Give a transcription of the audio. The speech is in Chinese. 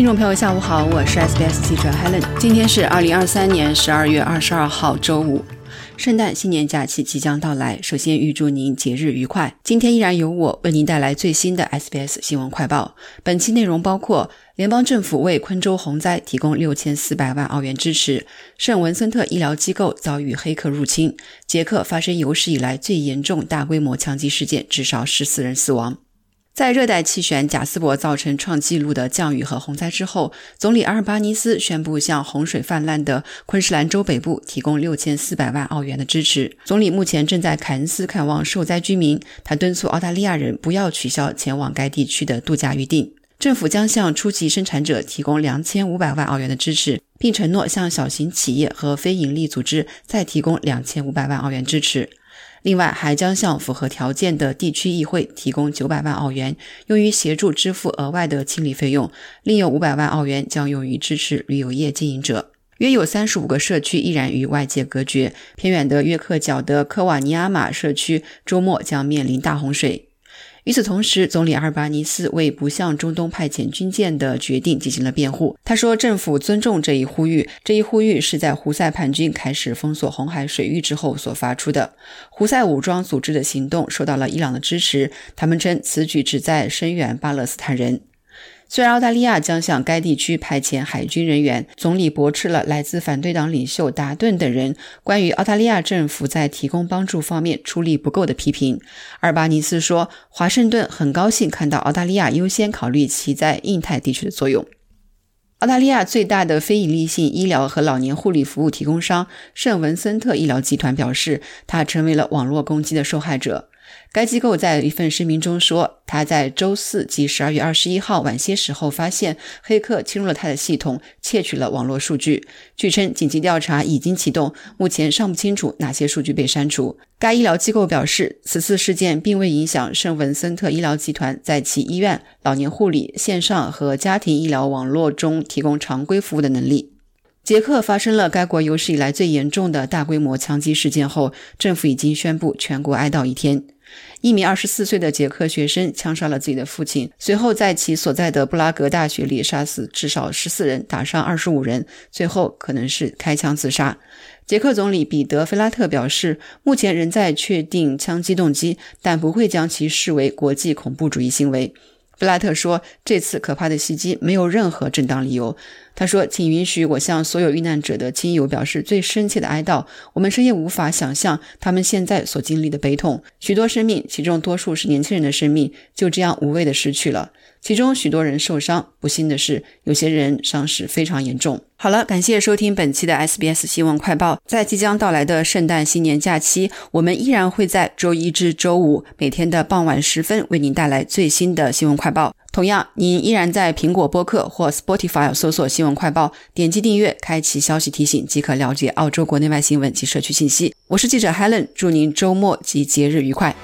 听众朋友，下午好，我是 SBS 记者 Helen。今天是二零二三年十二月二十二号，周五。圣诞新年假期即将到来，首先预祝您节日愉快。今天依然由我为您带来最新的 SBS 新闻快报。本期内容包括：联邦政府为昆州洪灾提供六千四百万澳元支持；圣文森特医疗机构遭遇黑客入侵；捷克发生有史以来最严重大规模枪击事件，至少十四人死亡。在热带气旋贾斯伯造成创纪录的降雨和洪灾之后，总理阿尔巴尼斯宣布向洪水泛滥的昆士兰州北部提供六千四百万澳元的支持。总理目前正在凯恩斯看望受灾居民，他敦促澳大利亚人不要取消前往该地区的度假预定。政府将向初级生产者提供两千五百万澳元的支持，并承诺向小型企业和非营利组织再提供两千五百万澳元支持。另外，还将向符合条件的地区议会提供九百万澳元，用于协助支付额外的清理费用。另有五百万澳元将用于支持旅游业经营者。约有三十五个社区依然与外界隔绝。偏远的约克角的科瓦尼亚马社区周末将面临大洪水。与此同时，总理阿尔巴尼斯为不向中东派遣军舰的决定进行了辩护。他说，政府尊重这一呼吁。这一呼吁是在胡塞叛军开始封锁红海水域之后所发出的。胡塞武装组织的行动受到了伊朗的支持。他们称此举旨在声援巴勒斯坦人。虽然澳大利亚将向该地区派遣海军人员，总理驳斥了来自反对党领袖达顿等人关于澳大利亚政府在提供帮助方面出力不够的批评。阿尔巴尼斯说：“华盛顿很高兴看到澳大利亚优先考虑其在印太地区的作用。”澳大利亚最大的非营利性医疗和老年护理服务提供商圣文森特医疗集团表示，他成为了网络攻击的受害者。该机构在一份声明中说，他在周四及十二月二十一号晚些时候发现黑客侵入了他的系统，窃取了网络数据。据称，紧急调查已经启动，目前尚不清楚哪些数据被删除。该医疗机构表示，此次事件并未影响圣文森特医疗集团在其医院、老年护理、线上和家庭医疗网络中提供常规服务的能力。捷克发生了该国有史以来最严重的大规模枪击事件后，政府已经宣布全国哀悼一天。一名二十四岁的捷克学生枪杀了自己的父亲，随后在其所在的布拉格大学里杀死至少十四人，打伤二十五人，最后可能是开枪自杀。捷克总理彼得·菲拉特表示，目前仍在确定枪击动机，但不会将其视为国际恐怖主义行为。布拉特说：“这次可怕的袭击没有任何正当理由。”他说：“请允许我向所有遇难者的亲友表示最深切的哀悼。我们深夜无法想象他们现在所经历的悲痛。许多生命，其中多数是年轻人的生命，就这样无谓的失去了。其中许多人受伤。不幸的是，有些人伤势非常严重。”好了，感谢收听本期的 SBS 新闻快报。在即将到来的圣诞新年假期，我们依然会在周一至周五每天的傍晚时分为您带来最新的新闻快报。同样，您依然在苹果播客或 Spotify 搜索“新闻快报”，点击订阅，开启消息提醒，即可了解澳洲国内外新闻及社区信息。我是记者 Helen，祝您周末及节日愉快。